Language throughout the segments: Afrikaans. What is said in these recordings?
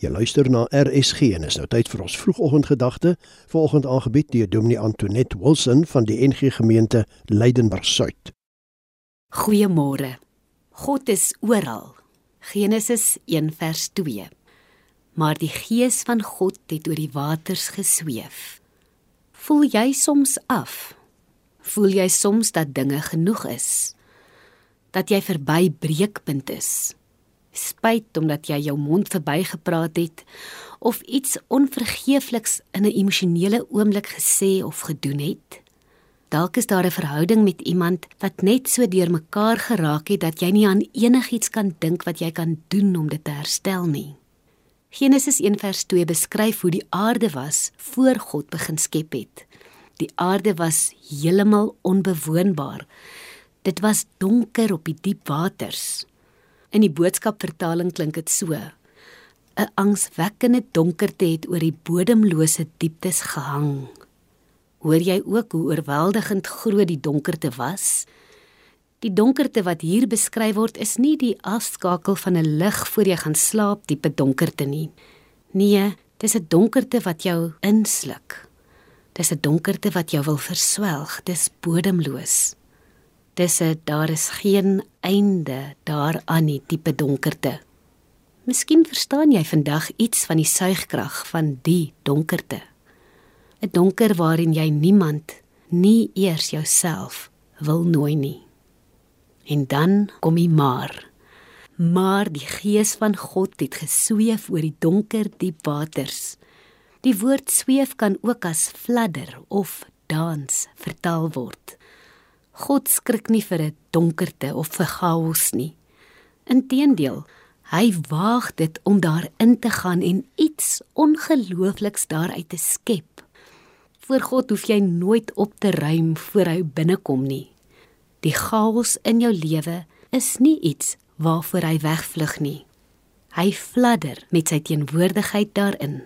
Jy luister na RSG en is nou tyd vir ons vroegoggendgedagte, volgende aangebied deur Dominee Antoinette Wilson van die NG Gemeente Leidenburg Suid. Goeiemôre. God is oral. Genesis 1 vers 2. Maar die gees van God het oor die waters gesweef. Voel jy soms af? Voel jy soms dat dinge genoeg is? Dat jy verby breekpunt is? Spyt omdat jy jou mond verbygepraat het of iets onvergeefliks in 'n emosionele oomblik gesê of gedoen het. Dalk is daar 'n verhouding met iemand wat net so deurmekaar geraak het dat jy nie aan enigiets kan dink wat jy kan doen om dit te herstel nie. Genesis 1:2 beskryf hoe die aarde was voor God begin skep het. Die aarde was heeltemal onbewoonbaar. Dit was donker op die diep waters. In die boodskapvertaling klink dit so: 'n angswekkende donkerte het oor die bodemlose dieptes gehang. Hoor jy ook hoe oorweldigend groot die donkerte was? Die donkerte wat hier beskryf word is nie die afskakel van 'n lig voor jy gaan slaap diepe donkerte nie. Nee, dis 'n donkerte wat jou insluk. Dis 'n donkerte wat jou wil verswelg. Dis bodemloos. Dis 'n daar is geen einde daaraan nie, diepe donkerte. Miskien verstaan jy vandag iets van die suigkrag van die donkerte. 'n Donker waarin jy niemand, nie eers jouself wil nooi nie. En dan kom hy maar. Maar die gees van God het gesweef oor die donker diep waters. Die woord sweef kan ook as fladder of dans vertaal word. God skrik nie vir 'n donkerte of vir chaos nie. Inteendeel, hy waag dit om daarin te gaan en iets ongeloofliks daaruit te skep. Voor God hoef jy nooit op te ruim voor hy binnekom nie. Die chaos in jou lewe is nie iets waarvoor hy wegvlug nie. Hy fladder met sy teenwoordigheid daarin.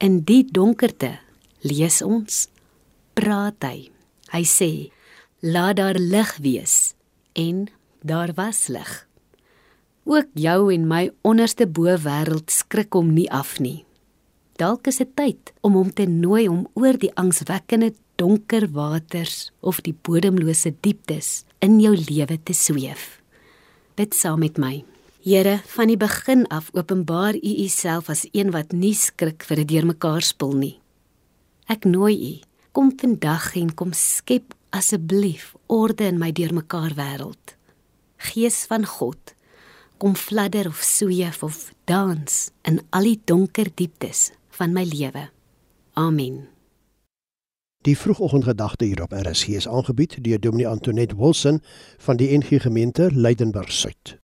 In die donkerte lees ons praat hy. Hy sê laat daar lig wees en daar was lig. Ook jou en my onderste bo wêreld skrik hom nie af nie. Dalk is dit tyd om hom te nooi om oor die angswekkende donker waters of die bodemlose dieptes in jou lewe te sweef. Bid saam met my. Here, van die begin af openbaar U Uself as een wat nie skrik vir 'n deurmekaar spul nie. Ek nooi U, kom vandag en kom skep asseblief orde in my deurmekaar wêreld. Gees van God, kom fladder of sweef of dans in al die donker dieptes van my lewe. Amen. Die vroegoggendgedagte hier op RSG is aangebied deur Dominee Antoinette Wilson van die NG Gemeente Leidenburg Suid.